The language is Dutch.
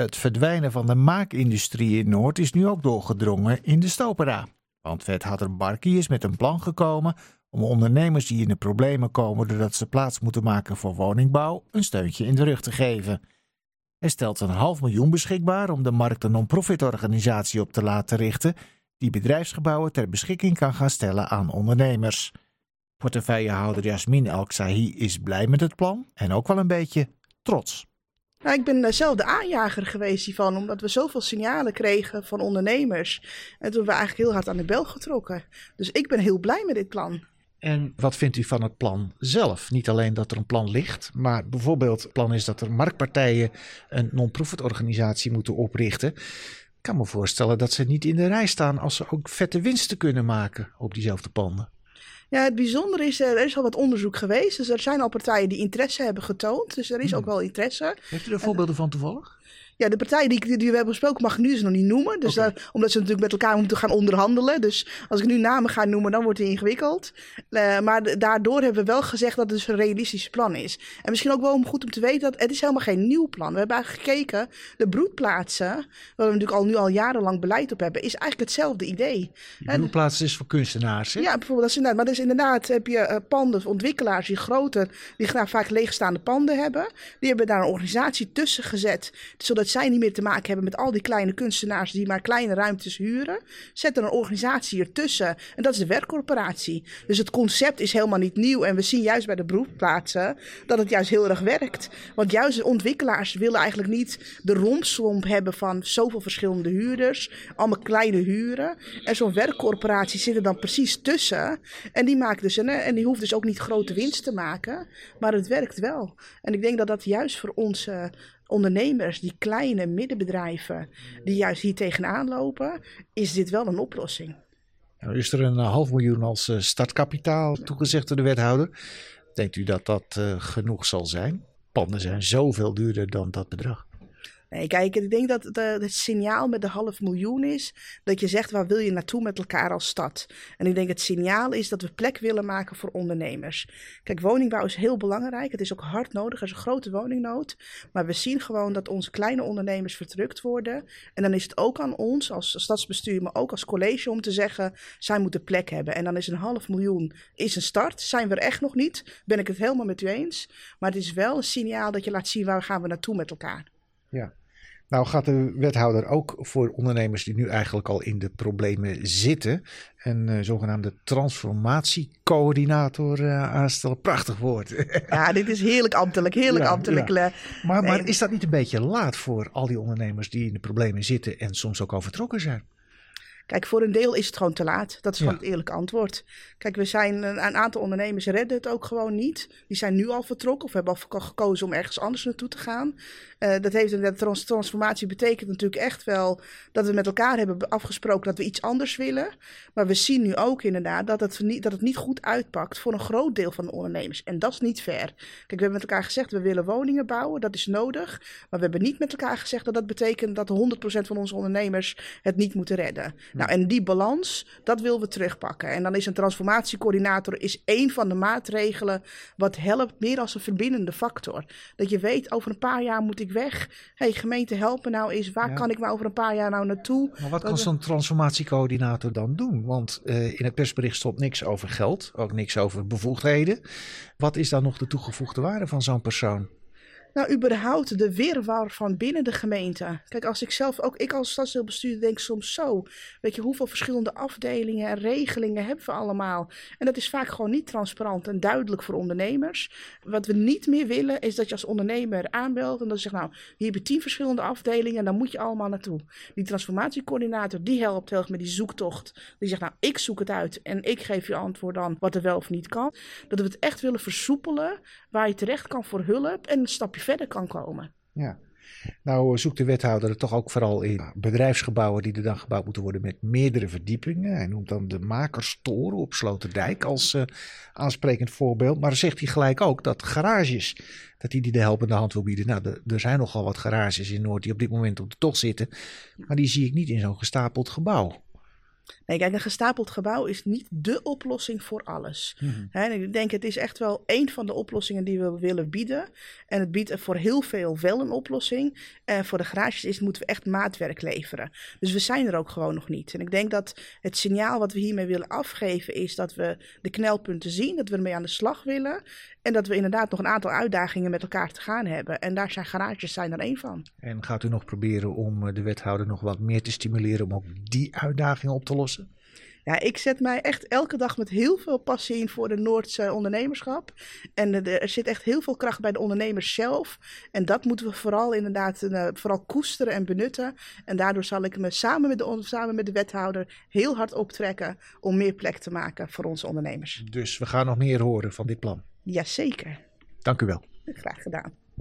Het verdwijnen van de maakindustrie in Noord is nu ook doorgedrongen in de Stopera. Want wethouder Barkie is met een plan gekomen om ondernemers die in de problemen komen doordat ze plaats moeten maken voor woningbouw een steuntje in de rug te geven. Hij stelt een half miljoen beschikbaar om de markt een non-profit organisatie op te laten richten die bedrijfsgebouwen ter beschikking kan gaan stellen aan ondernemers. Portefeuillehouder Jasmin El-Ksahi is blij met het plan en ook wel een beetje trots. Nou, ik ben zelf de aanjager geweest hiervan, omdat we zoveel signalen kregen van ondernemers. En toen we eigenlijk heel hard aan de bel getrokken. Dus ik ben heel blij met dit plan. En wat vindt u van het plan zelf? Niet alleen dat er een plan ligt, maar bijvoorbeeld het plan is dat er marktpartijen een non-profit organisatie moeten oprichten. Ik kan me voorstellen dat ze niet in de rij staan als ze ook vette winsten kunnen maken op diezelfde panden. Ja, het bijzondere is, er is al wat onderzoek geweest. Dus er zijn al partijen die interesse hebben getoond. Dus er is ook hmm. wel interesse. Heeft u er voorbeelden van toevallig? Ja, de partijen die, die we hebben besproken mag ik nu dus nog niet noemen. Dus omdat ze natuurlijk met elkaar moeten gaan onderhandelen. Dus als ik nu namen ga noemen, dan wordt het ingewikkeld. Uh, maar daardoor hebben we wel gezegd dat het dus een realistisch plan is. En misschien ook wel om goed om te weten dat het is helemaal geen nieuw plan. We hebben eigenlijk gekeken, de broedplaatsen, waar we natuurlijk al nu al jarenlang beleid op hebben, is eigenlijk hetzelfde idee. De broedplaatsen is voor kunstenaars, hè? Ja, bijvoorbeeld. Dat is inderdaad, maar dus inderdaad heb je uh, panden, ontwikkelaars die groter, die graag vaak leegstaande panden hebben. Die hebben daar een organisatie tussen gezet, zodat zij niet meer te maken hebben met al die kleine kunstenaars die maar kleine ruimtes huren. Zet er een organisatie ertussen. En dat is de werkcorporatie. Dus het concept is helemaal niet nieuw. En we zien juist bij de beroepsplaatsen dat het juist heel erg werkt. Want juist de ontwikkelaars willen eigenlijk niet de rompslomp hebben van zoveel verschillende huurders. Allemaal kleine huren. En zo'n werkcorporatie zit er dan precies tussen. En die, maakt dus en die hoeft dus ook niet grote winst te maken. Maar het werkt wel. En ik denk dat dat juist voor onze ondernemers, die kleine middenbedrijven, die juist hier tegenaan lopen, is dit wel een oplossing. Nou, is er een eh, half miljoen als eh, startkapitaal toegezegd door de wethouder? Denkt u dat dat uh, genoeg zal zijn? Panden zijn zoveel duurder dan dat bedrag. Nee, kijk, ik denk dat het signaal met de half miljoen is dat je zegt waar wil je naartoe met elkaar als stad. En ik denk het signaal is dat we plek willen maken voor ondernemers. Kijk, woningbouw is heel belangrijk. Het is ook hard nodig. Er is een grote woningnood. Maar we zien gewoon dat onze kleine ondernemers verdrukt worden. En dan is het ook aan ons als stadsbestuur, maar ook als college om te zeggen, zij moeten plek hebben. En dan is een half miljoen is een start. Zijn we er echt nog niet? Ben ik het helemaal met u eens. Maar het is wel een signaal dat je laat zien waar gaan we naartoe met elkaar. Ja. Nou gaat de wethouder ook voor ondernemers die nu eigenlijk al in de problemen zitten een uh, zogenaamde transformatiecoördinator uh, aanstellen. Prachtig woord. ja, dit is heerlijk ambtelijk, heerlijk ambtelijk. Ja. Maar, maar is dat niet een beetje laat voor al die ondernemers die in de problemen zitten en soms ook overtrokken zijn? Kijk, voor een deel is het gewoon te laat. Dat is gewoon het eerlijke antwoord. Kijk, we zijn een, een, aantal ondernemers redden het ook gewoon niet. Die zijn nu al vertrokken of hebben al gekozen om ergens anders naartoe te gaan. Uh, dat heeft een trans transformatie betekent natuurlijk echt wel dat we met elkaar hebben afgesproken dat we iets anders willen. Maar we zien nu ook inderdaad dat het niet, dat het niet goed uitpakt voor een groot deel van de ondernemers. En dat is niet fair. Kijk, we hebben met elkaar gezegd we willen woningen bouwen. Dat is nodig. Maar we hebben niet met elkaar gezegd dat dat betekent dat 100% van onze ondernemers het niet moeten redden. Nou, en die balans, dat willen we terugpakken. En dan is een transformatiecoördinator is één van de maatregelen wat helpt meer als een verbindende factor. Dat je weet, over een paar jaar moet ik weg. hey, gemeente helpen nou eens, waar kan ik maar over een paar jaar nou naartoe? Maar wat kan zo'n transformatiecoördinator dan doen? Want uh, in het persbericht stond niks over geld, ook niks over bevoegdheden. Wat is dan nog de toegevoegde waarde van zo'n persoon? Nou, überhaupt de wirwar van binnen de gemeente. Kijk, als ik zelf, ook ik als stadsdeelbestuurder denk soms zo. Weet je, hoeveel verschillende afdelingen en regelingen hebben we allemaal? En dat is vaak gewoon niet transparant en duidelijk voor ondernemers. Wat we niet meer willen, is dat je als ondernemer aanbelt en je zegt, nou, hier heb je tien verschillende afdelingen en dan moet je allemaal naartoe. Die transformatiecoördinator, die helpt heel erg met die zoektocht. Die zegt, nou, ik zoek het uit en ik geef je antwoord dan wat er wel of niet kan. Dat we het echt willen versoepelen, waar je terecht kan voor hulp en een stapje verder kan komen. Ja. Nou zoekt de wethouder het toch ook vooral in bedrijfsgebouwen die er dan gebouwd moeten worden met meerdere verdiepingen. Hij noemt dan de Makerstoren op Sloterdijk als uh, aansprekend voorbeeld. Maar zegt hij gelijk ook dat garages, dat hij die de helpende hand wil bieden. Nou, er zijn nogal wat garages in Noord die op dit moment op de tocht zitten. Maar die zie ik niet in zo'n gestapeld gebouw. Nee, kijk, een gestapeld gebouw is niet dé oplossing voor alles. Mhm. ik denk, het is echt wel één van de oplossingen die we willen bieden. En het biedt voor heel veel wel een oplossing. En voor de garages is, moeten we echt maatwerk leveren. Dus we zijn er ook gewoon nog niet. En ik denk dat het signaal wat we hiermee willen afgeven is dat we de knelpunten zien, dat we ermee aan de slag willen. En dat we inderdaad nog een aantal uitdagingen met elkaar te gaan hebben. En daar zijn garages zijn er één van. En gaat u nog proberen om eh, de wethouder nog wat meer te stimuleren om ook die uitdagingen op te lossen? Ja, ik zet mij echt elke dag met heel veel passie in voor de Noordse ondernemerschap. En er zit echt heel veel kracht bij de ondernemers zelf. En dat moeten we vooral inderdaad uh, vooral koesteren en benutten. En daardoor zal ik me samen met, de, samen met de wethouder heel hard optrekken om meer plek te maken voor onze ondernemers. Dus we gaan nog meer horen van dit plan. Jazeker. Dank u wel. Graag gedaan.